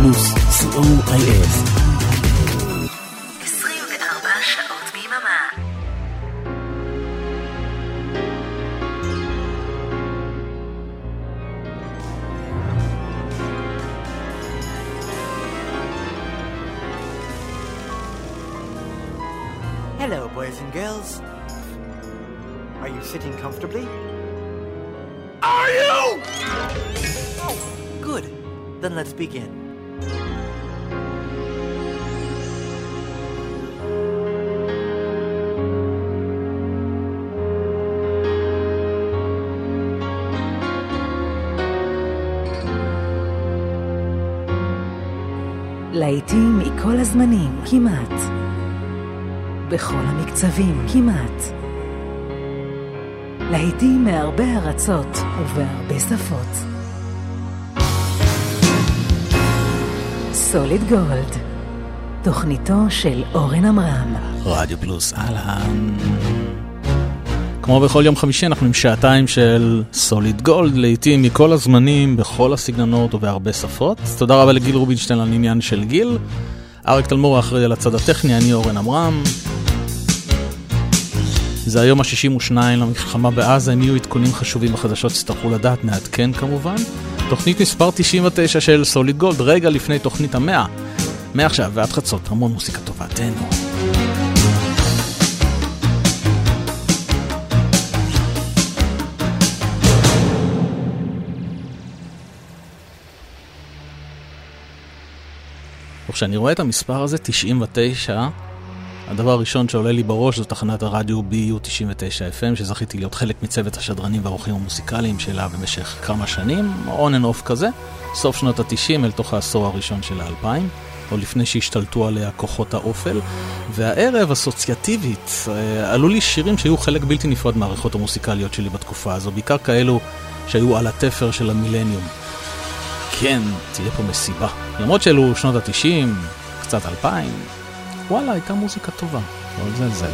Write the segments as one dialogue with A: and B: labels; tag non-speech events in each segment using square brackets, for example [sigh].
A: פלוס, co.il.
B: להיטים מכל הזמנים, כמעט. בכל המקצבים, כמעט. להיטים מהרבה ארצות ובהרבה שפות. סוליד גולד, תוכניתו של אורן עמרם.
A: רדיו פלוס, אהלן. כמו בכל יום חמישי אנחנו עם שעתיים של סוליד גולד, לעיתים מכל הזמנים, בכל הסגנונות ובהרבה שפות. תודה רבה לגיל רובינשטיין על עניין של גיל. אריק תלמור האחראי על הצד הטכני, אני אורן עמרם. זה היום ה-62 למלחמה בעזה, אם יהיו עדכונים חשובים בחדשות תצטרכו לדעת, נעדכן כמובן. תוכנית מספר 99 של סוליד גולד, רגע לפני תוכנית המאה. מעכשיו ועד חצות, המון מוסיקה טובה, תהנו. וכשאני רואה את המספר הזה, 99, הדבר הראשון שעולה לי בראש זו תחנת הרדיו BU 99 FM, שזכיתי להיות חלק מצוות השדרנים והאורחים המוסיקליים שלה במשך כמה שנים, on and off כזה, סוף שנות ה-90 אל תוך העשור הראשון של ה-2000, או לפני שהשתלטו עליה כוחות האופל, והערב אסוציאטיבית אה, עלו לי שירים שהיו חלק בלתי נפרד מהעריכות המוסיקליות שלי בתקופה הזו, בעיקר כאלו שהיו על התפר של המילניום. כן, תהיה פה מסיבה. למרות שאלו שנות ה-90, קצת 2000, וואלה, הייתה מוזיקה טובה, לא לזלזל.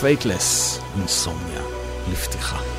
A: Faithless, Insomnia, לפתיחה.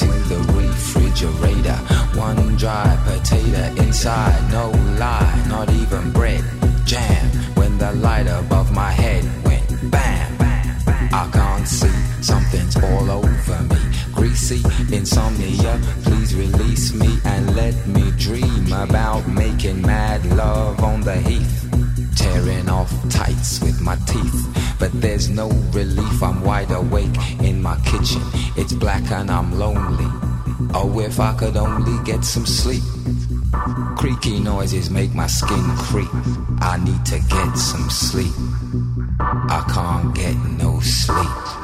A: to the refrigerator.
C: One dry potato inside, no lie, not even bread. Jam when the light above my head went bam. I can't see, something's all over me. Greasy insomnia, please release me and let me dream about making mad love on the heath. Tearing off tights with my teeth, but there's no relief. I'm wide awake in my kitchen. It's black and I'm lonely. Oh, if I could only get some sleep. Creaky noises make my skin creep. I need to get some sleep. I can't get no sleep.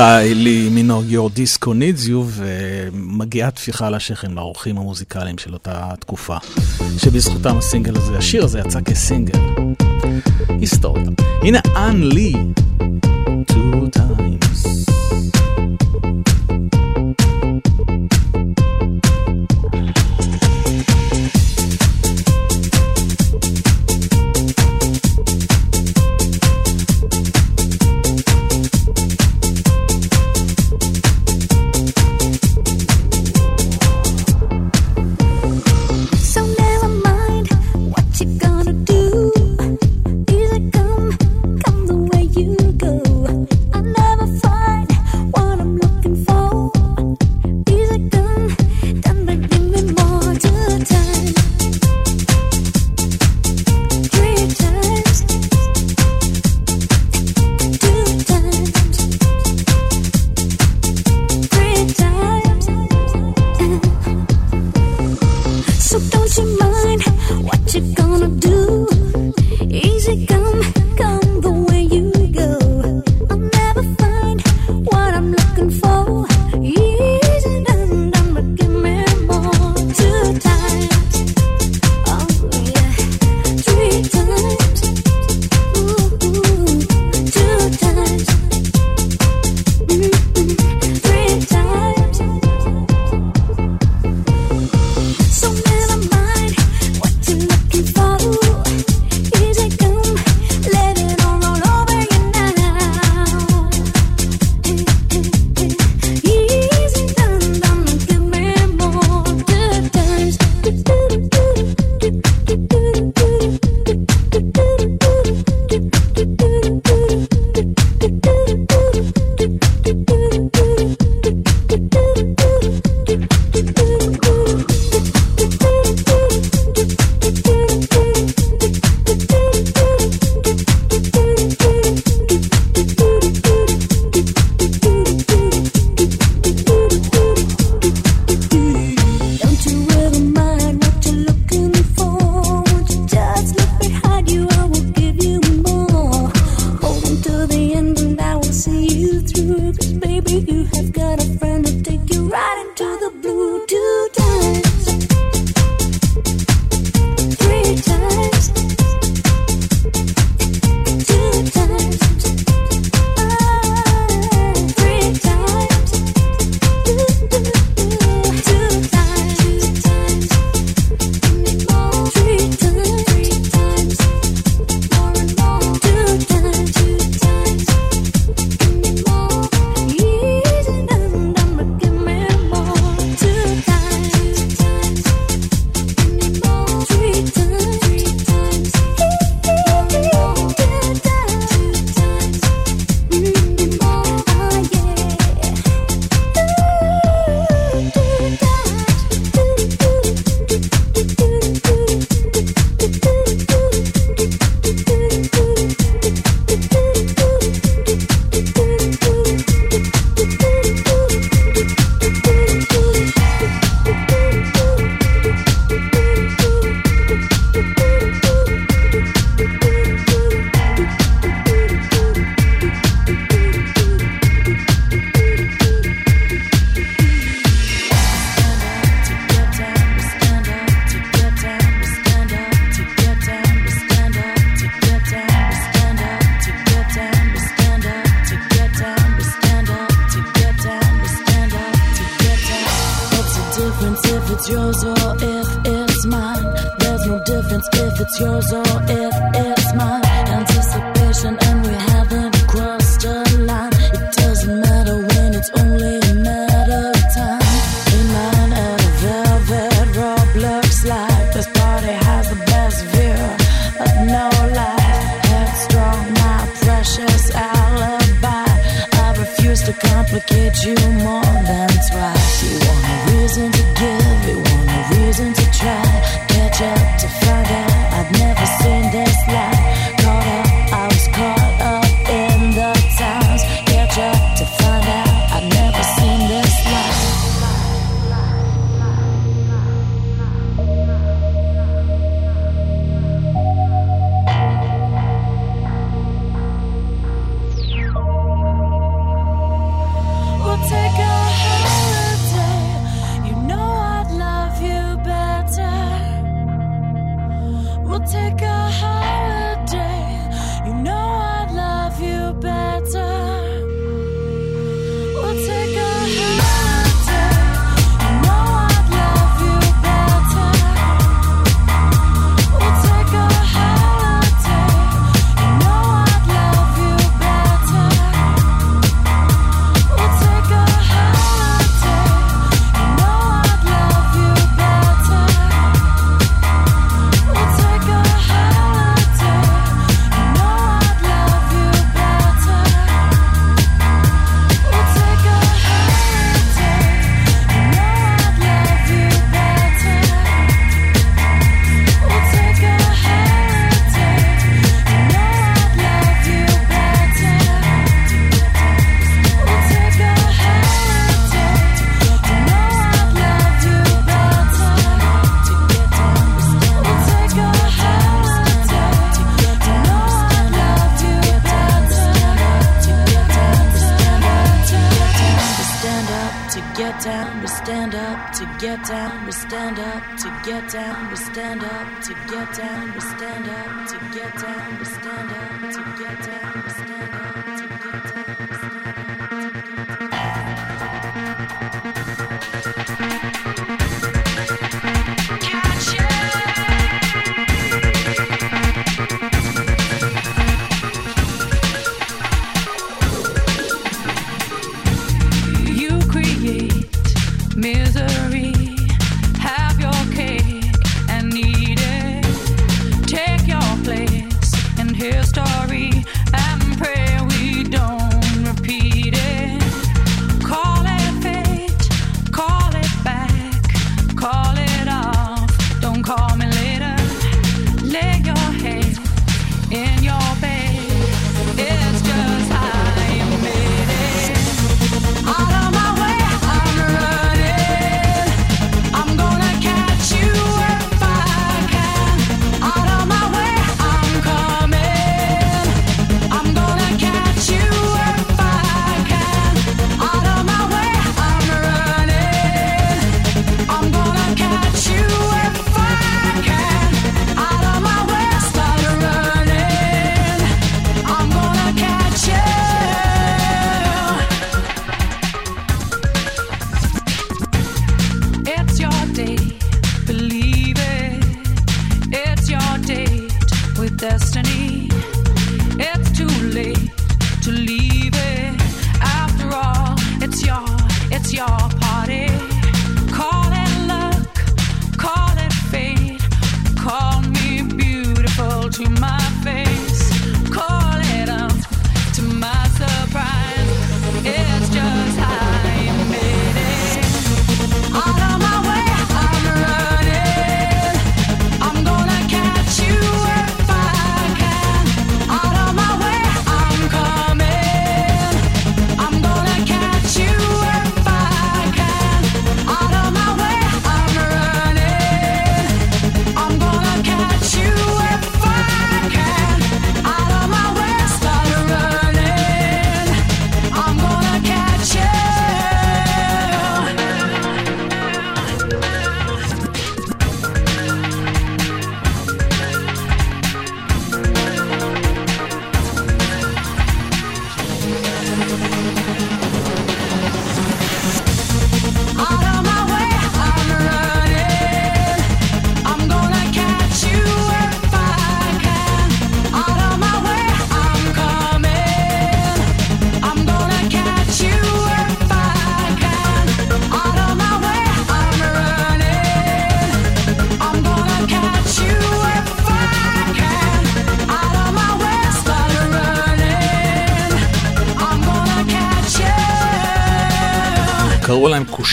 D: קיילי מינוג יור דיסקו נידזיו ומגיעה טפיחה השכם לאורחים המוזיקליים של אותה תקופה שבזכותם הסינגל הזה, השיר הזה יצא כסינגל. היסטוריה. הנה אנ לי, two times.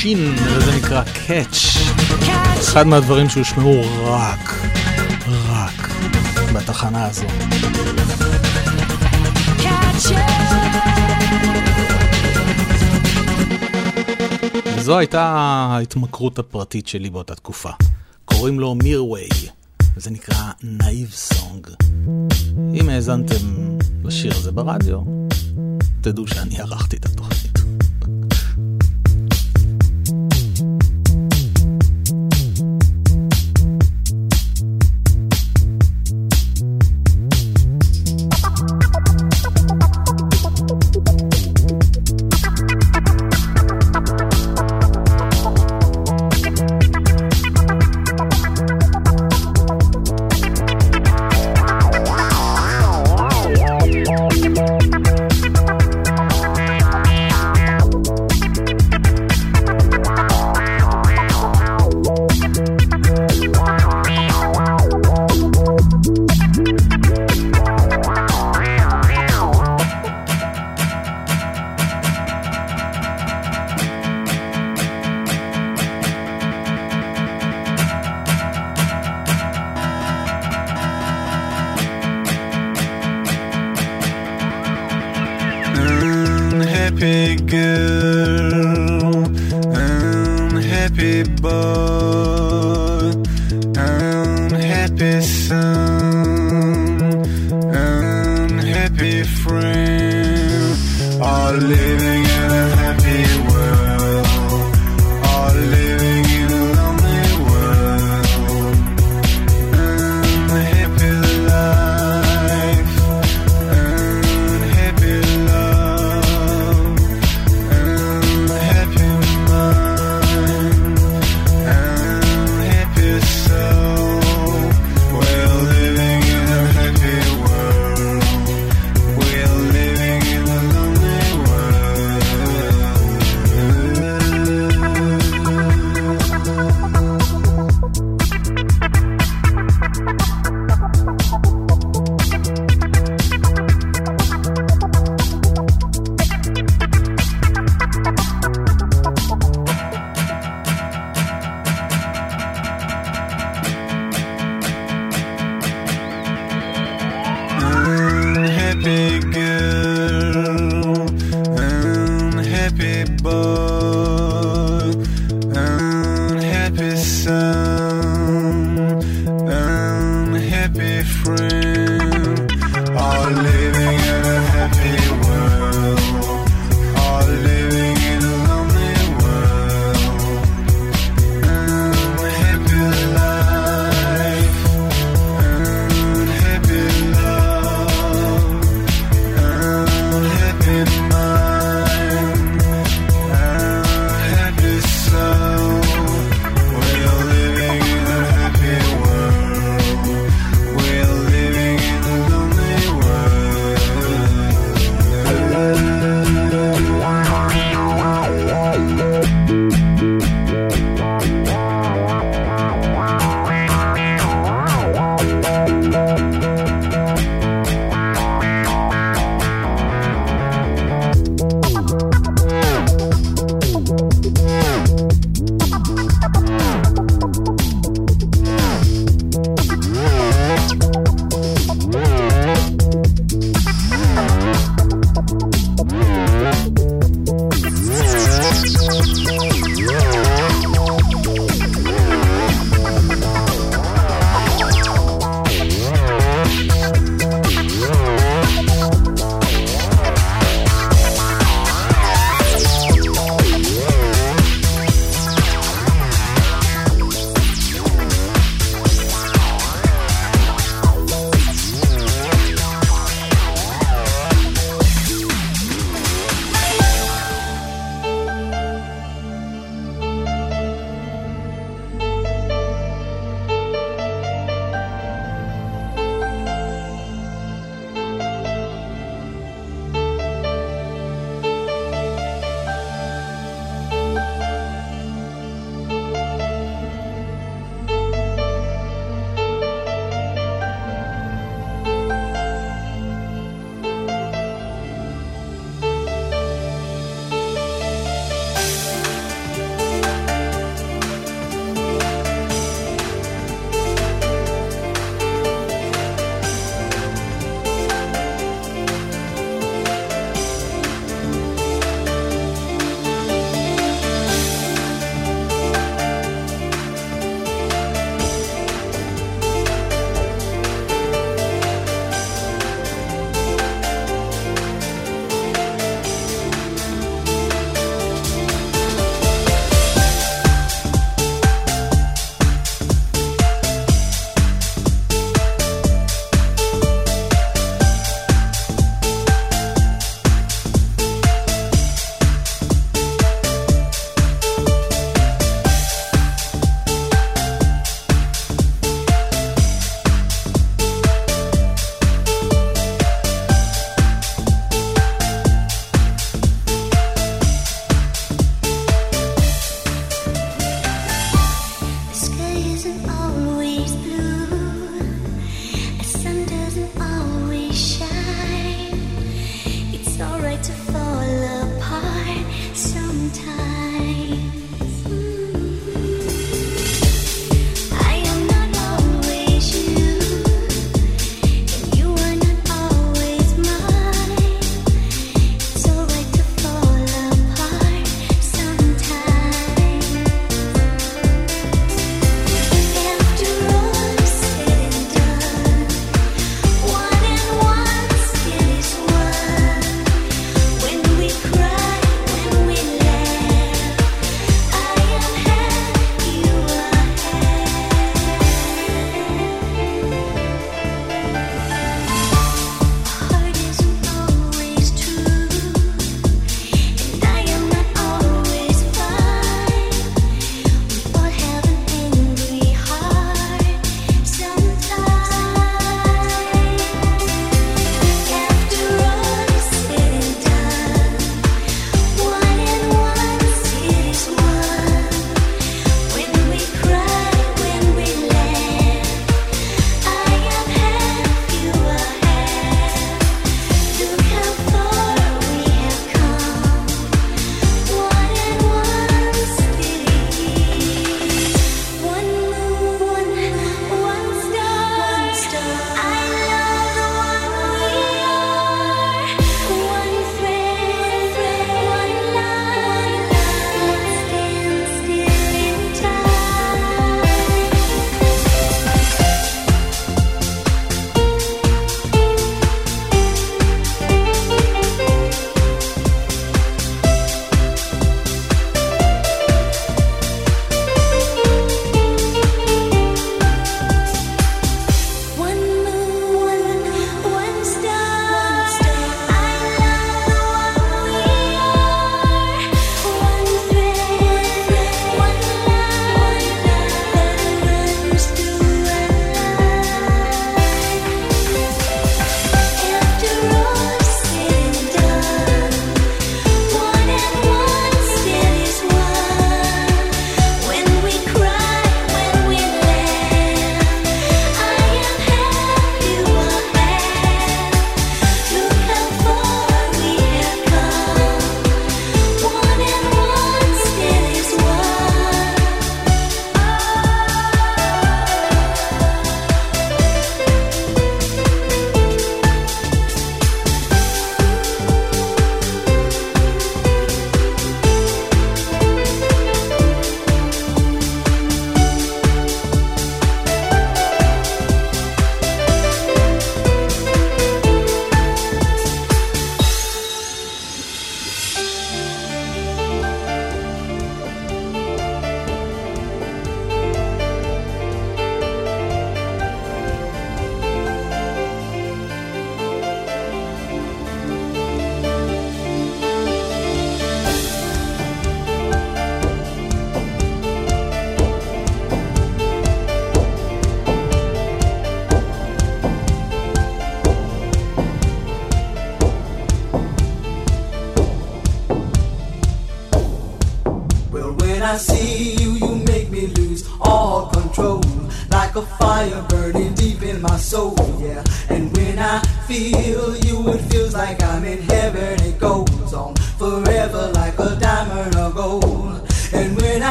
A: מושין, וזה נקרא קאץ'. אחד מהדברים שהושמעו רק, רק, בתחנה הזו. זו הייתה ההתמכרות הפרטית שלי באותה תקופה. קוראים לו מירווי, זה נקרא נאיב סונג. אם האזנתם לשיר הזה ברדיו, תדעו שאני ערכתי את התוכנית.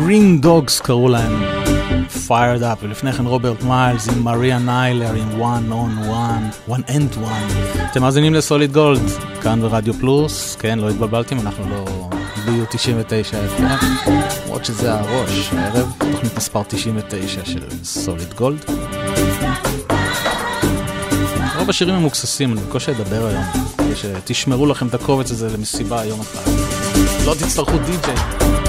E: Green Dogs קראו להם. Fired up. ולפני כן רוברט מיילס עם מריה ניילר עם One on One, One and One. אתם מאזינים ל Solid Gold כאן ברדיו פלוס. כן לא התבלבלתם אנחנו לא ב-BU 99 FM למרות שזה הראש הערב תוכנית מספר 99 של Solid Gold. רוב השירים הם ממוקססים, אני בקושי אדבר היום, שתשמרו לכם את הקובץ הזה למסיבה יום אחד. לא תצטרכו די-ג'יי.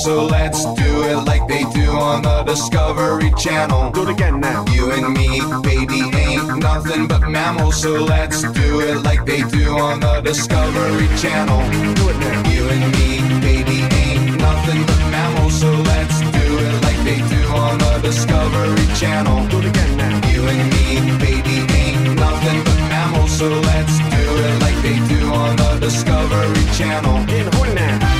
F: So let's do it like they do on the Discovery Channel.
G: Do it again now.
F: You and me, baby, ain't nothing but mammals. So let's do it like they do on the Discovery Channel.
G: Do it now.
F: You and me, baby, ain't nothing but mammals. So let's do it like they do on the Discovery Channel.
G: Do it again now.
F: You and me, baby, ain't nothing but mammals. So let's do it like they do on the Discovery Channel.
G: In now.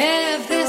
H: everything.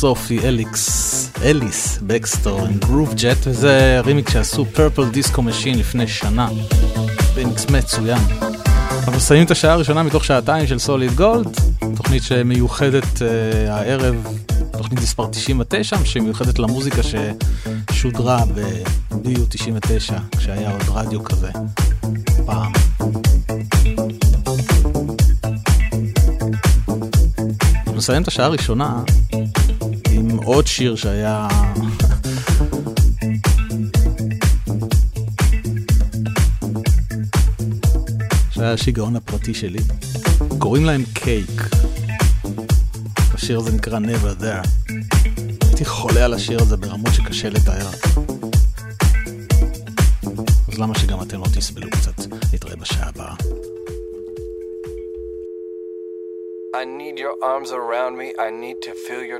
A: Sophie Ellix, Ellis-Bextor עם Groovejet וזה רימיקס שעשו Purple Disco Machine לפני שנה. רימיקס מצוין. אנחנו מסיימים את השעה הראשונה מתוך שעתיים של Solid Gold, תוכנית שמיוחדת אה, הערב, תוכנית מספר 99 שמיוחדת למוזיקה ששודרה ב-BU99 כשהיה עוד רדיו כזה פעם. נסיים את השעה הראשונה עוד שיר שהיה... שהיה השיגעון הפרטי שלי. קוראים להם קייק. השיר הזה נקרא Never There. הייתי חולה על השיר הזה ברמות שקשה לתאר. אז למה שגם אתם לא תסבלו קצת? נתראה בשעה הבאה.
I: I need your arms around me, I need to feel your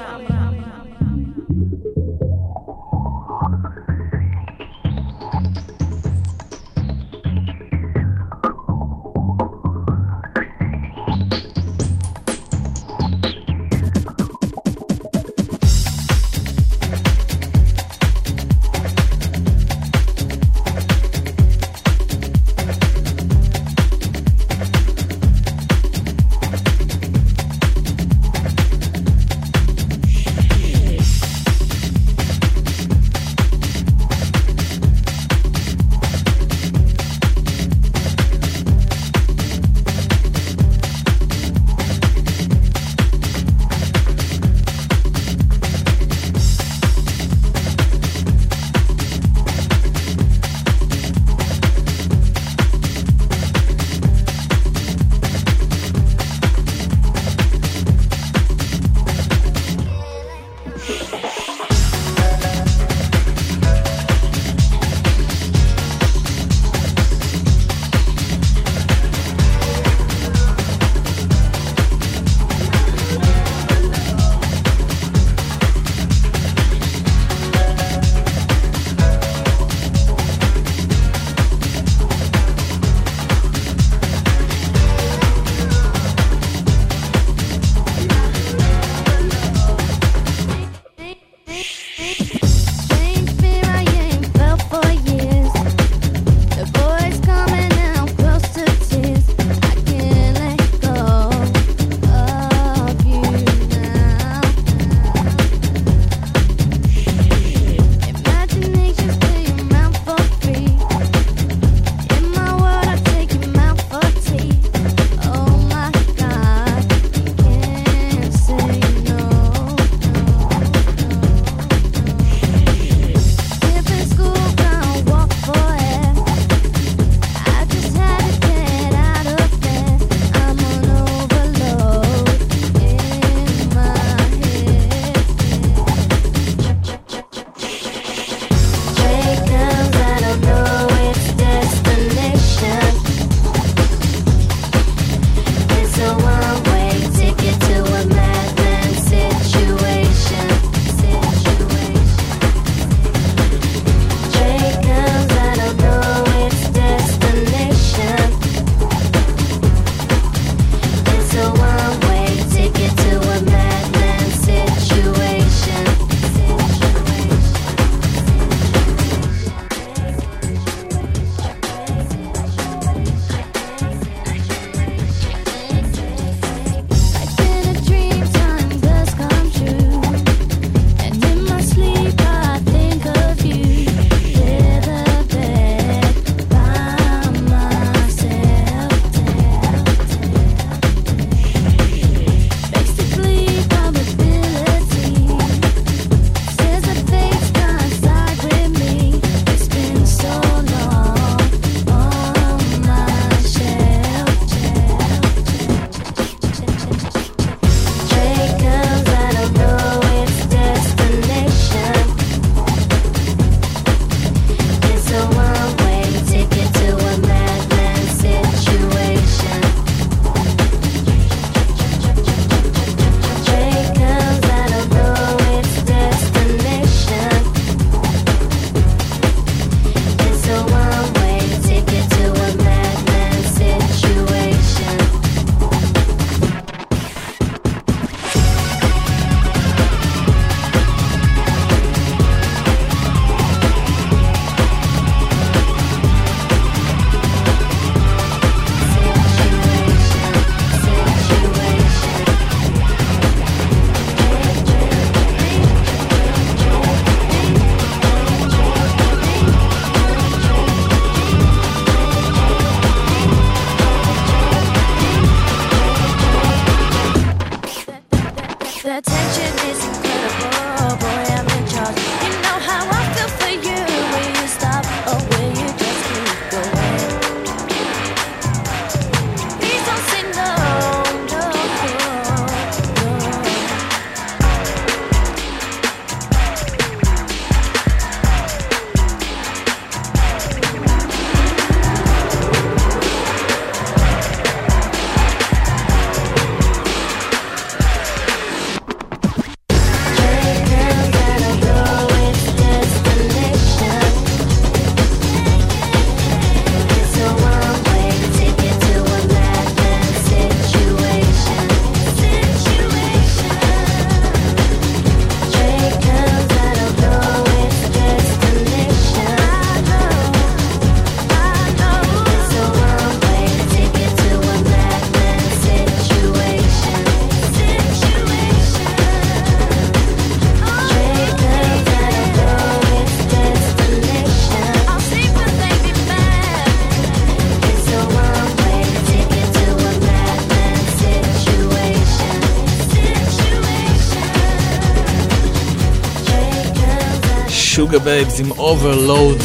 A: Sugababes עם Overload.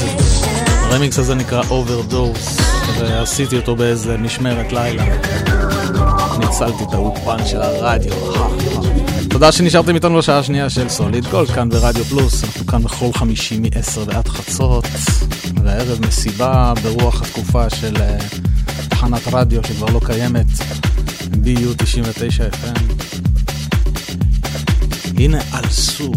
A: הרמיקס הזה נקרא Overdose, ועשיתי אותו באיזה משמרת לילה. ניצלתי את האולפן של הרדיו. תודה שנשארתם איתנו בשעה השנייה של Solid Gold כאן ברדיו פלוס. אנחנו כאן בכל חמישי מ-10 ועד חצות, והערב מסיבה ברוח התקופה של אה, תחנת רדיו שכבר לא קיימת, BU 99 FM. הנה אלסו.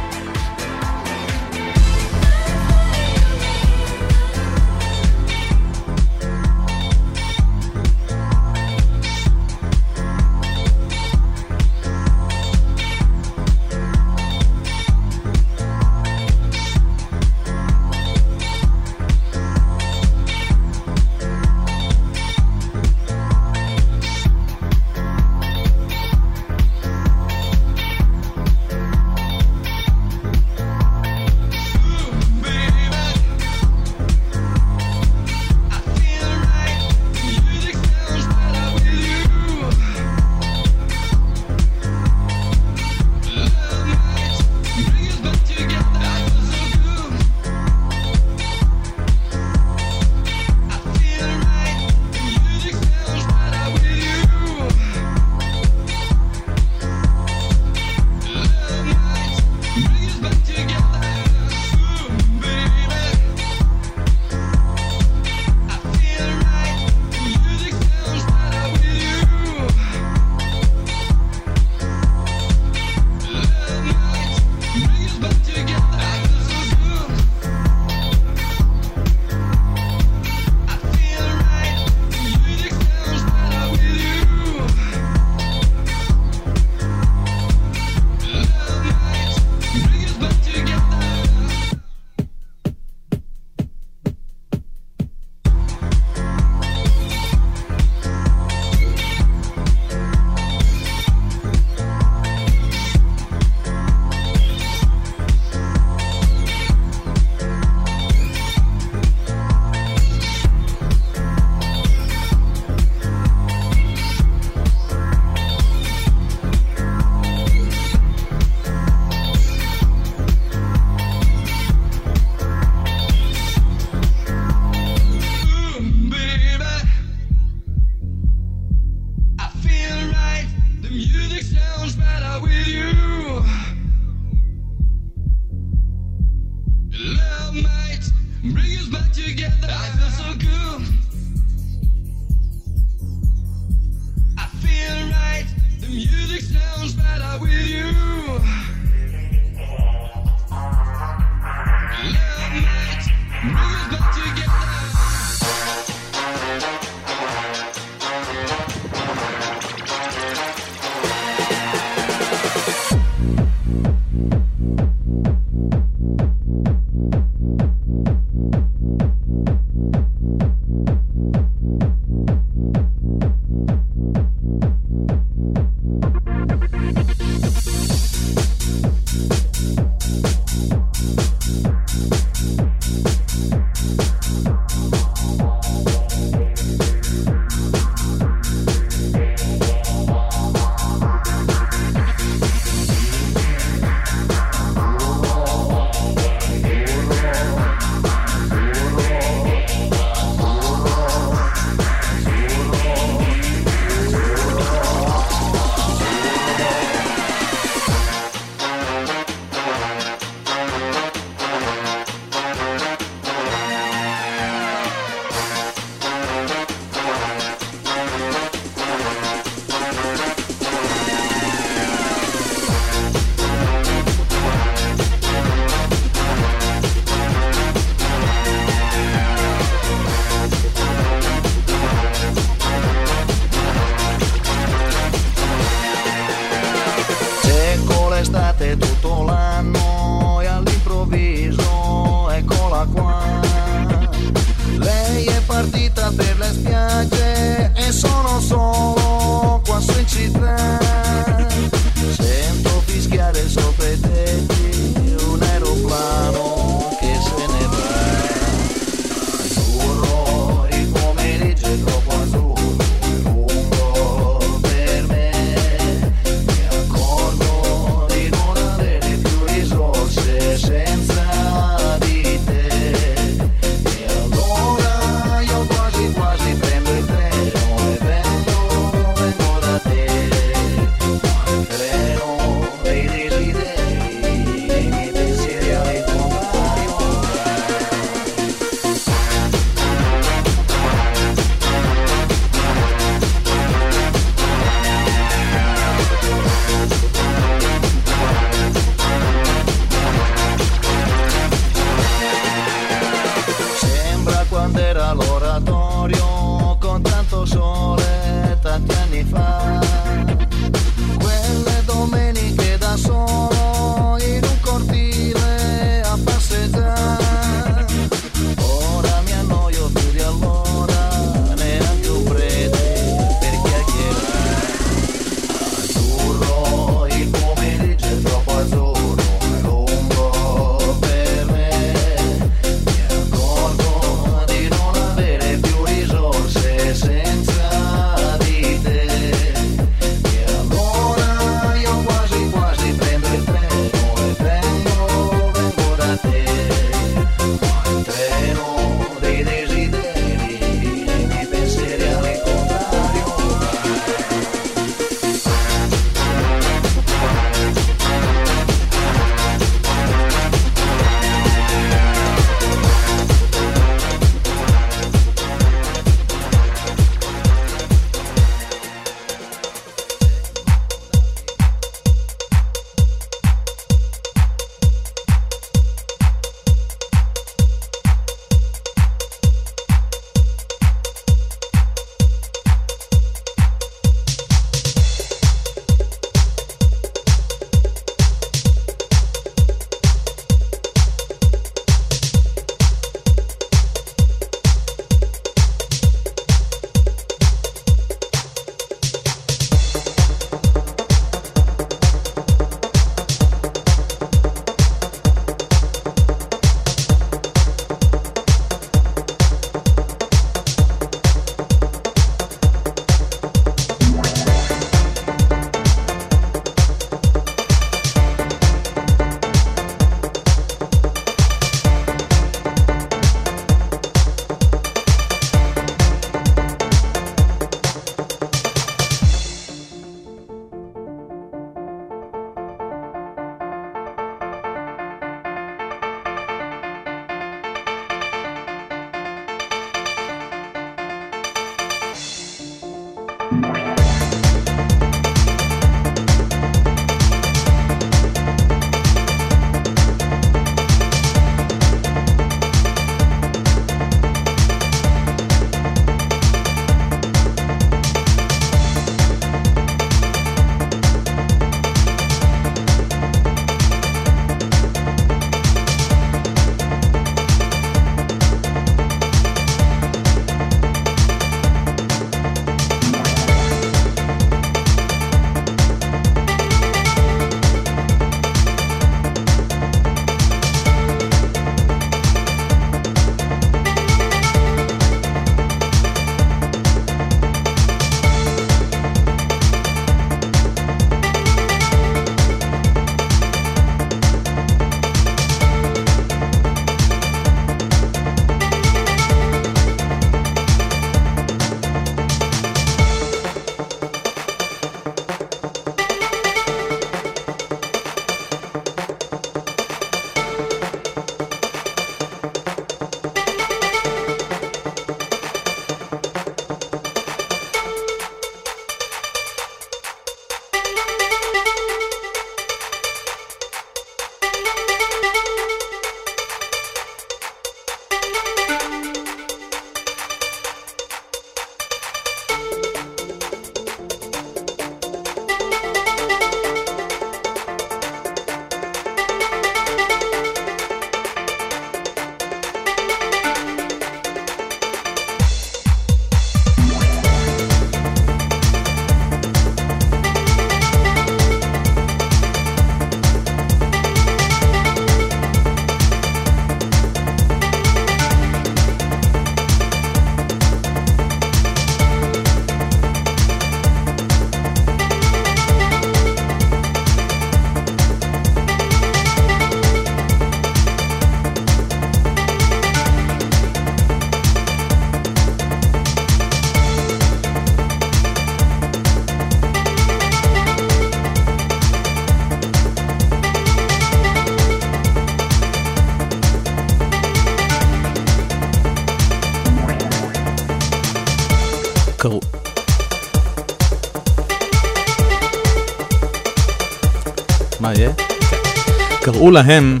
A: קראו להם,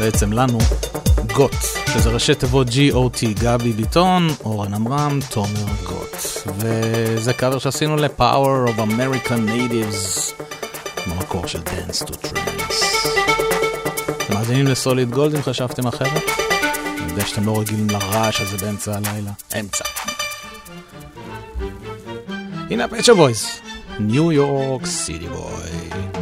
A: בעצם לנו, גוט, שזה ראשי תיבות G-O-T, גבי ביטון, אורן עמרם, תומר גוט. וזה קאבר שעשינו ל-Power of American Natives, במקור של Dance to Trance. אתם מאזינים לסוליד גולד אם חשבתם אחרת? אני יודע שאתם לא רגילים לרעש הזה באמצע הלילה. אמצע. הנה הפצ'ה בויז, ניו יורק סיטי בוי.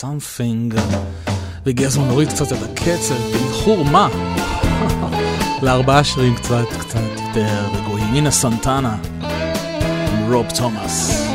J: Something, והגיע הזמן להוריד קצת את הקצב, באיחור מה? [laughs] לארבעה שירים קצת קצת יותר רגועים. הנה סנטנה, רוב תומאס.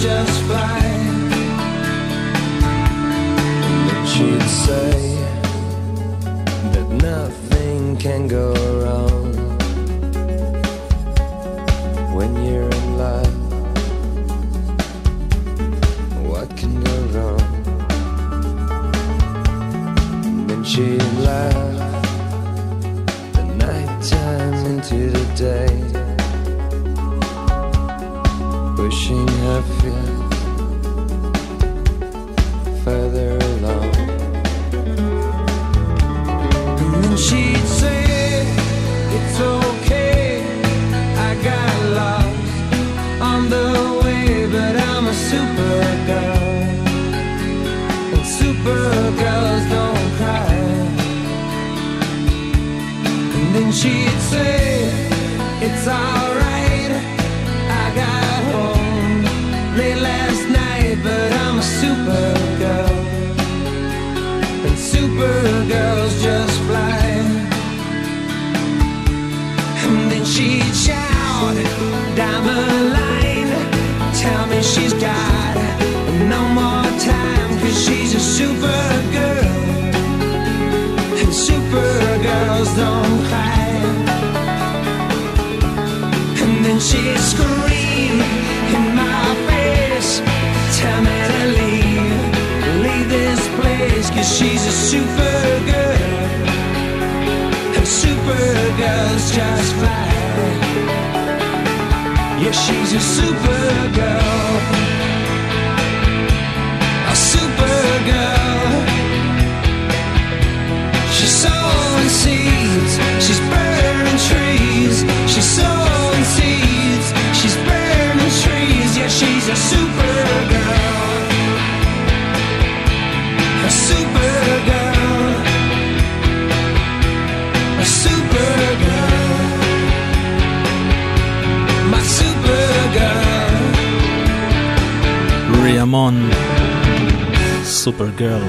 K: just Supergirl. And supergirls don't hide. And then she screamed in my face Tell me to leave, leave this place Cause she's a super girl, And supergirls just fly. Yeah, she's a super girl.
A: פינמון, סופר גרל,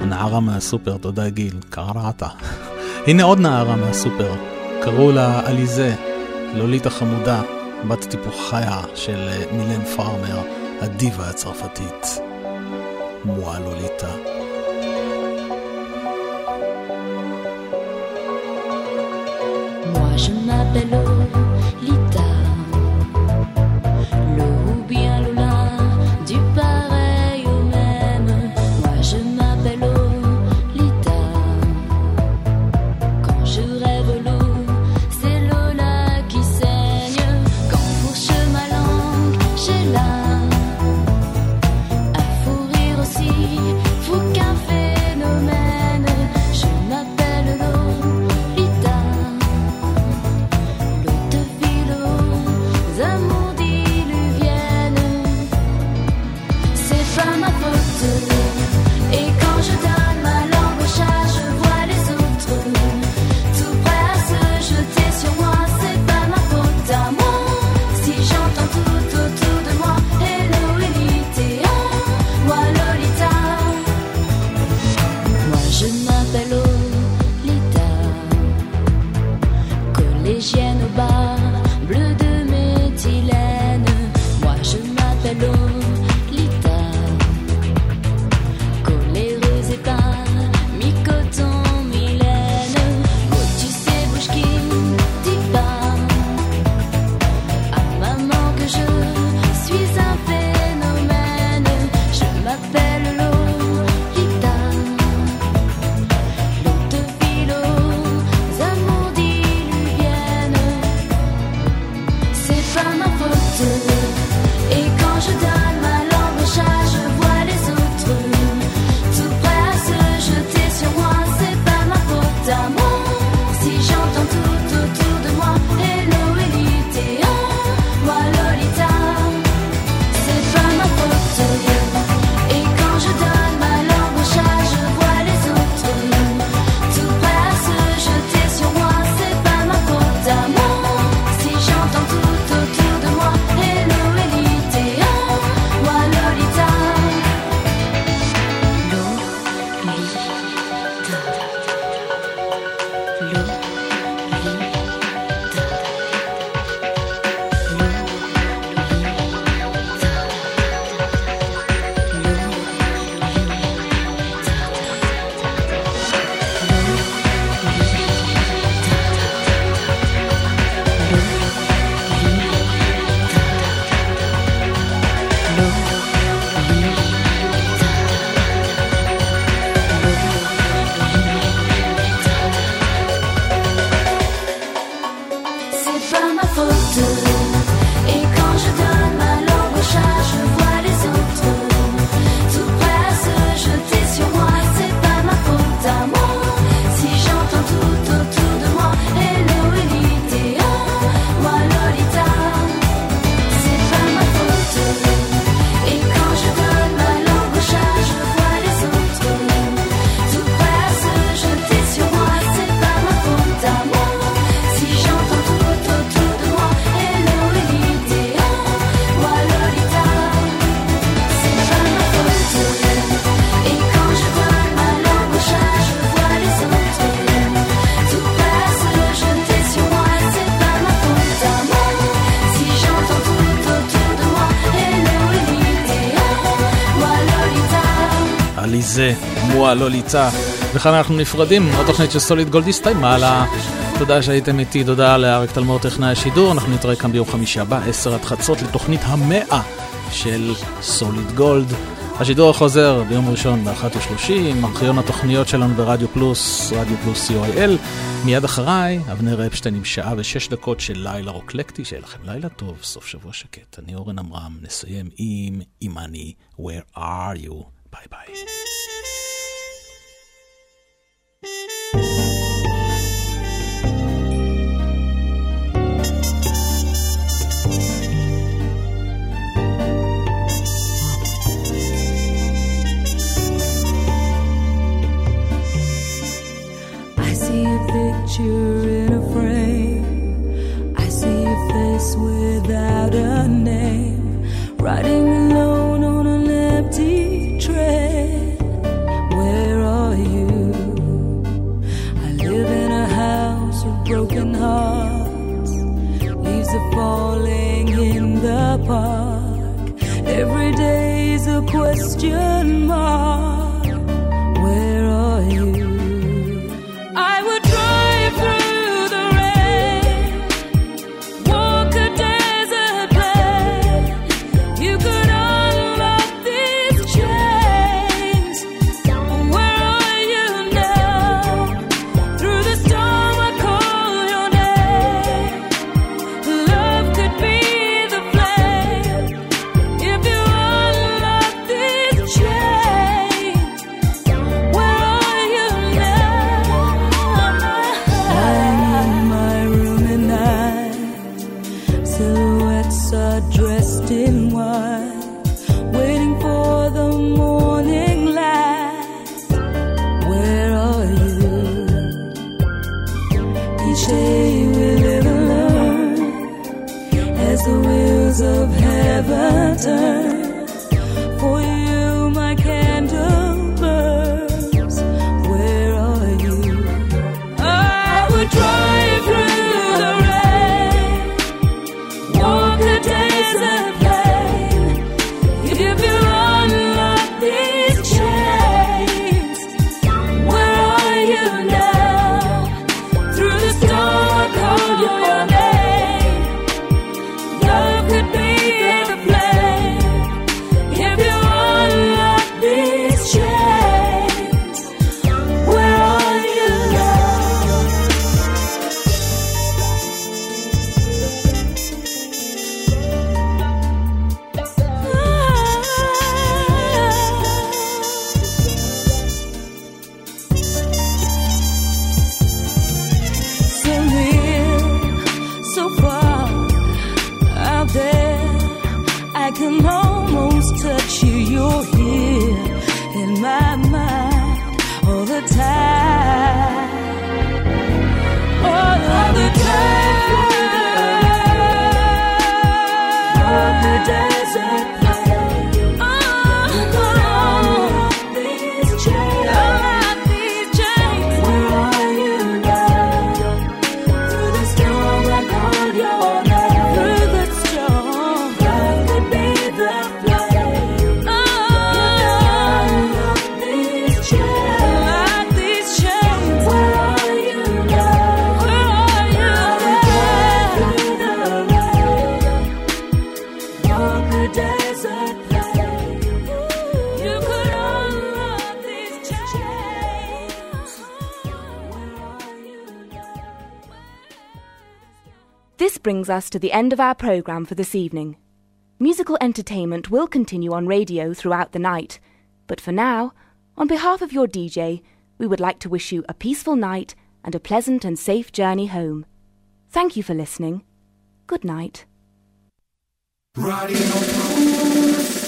A: הנערה מהסופר, תודה גיל, קרעת. [laughs] הנה עוד נערה מהסופר, קראו לה עליזה, לולית החמודה, בת טיפוחיה של אה, מילן פארמר, הדיבה הצרפתית. מועה לוליטה.
H: je m'appelle
A: מואה לוליטה. וכאן אנחנו נפרדים, התוכנית של סוליד גולד הסתיימה לה. תודה שהייתם איתי, תודה לאריק תלמור טכנאי השידור, אנחנו נתראה כאן ביום חמישי הבא, עשר עד חצות, לתוכנית המאה של סוליד גולד. השידור החוזר ביום ראשון ב-13:30, ארכיון התוכניות שלנו ברדיו פלוס, רדיו פלוס co.il. מיד אחריי, אבנר אפשטיין עם שעה ושש דקות של לילה רוקלקטי, שיהיה לכם לילה טוב, סוף שבוע שקט. אני אורן עמרם, נסיים עם אימאני, Where are you?
L: See a picture in a frame. I see a face without a name. Riding
M: us to the end of our programme for this evening. Musical entertainment will continue on radio throughout the night, but for now, on behalf of your DJ, we would like to wish you a peaceful night and a pleasant and safe journey home. Thank you for listening. Good night.
N: Radio.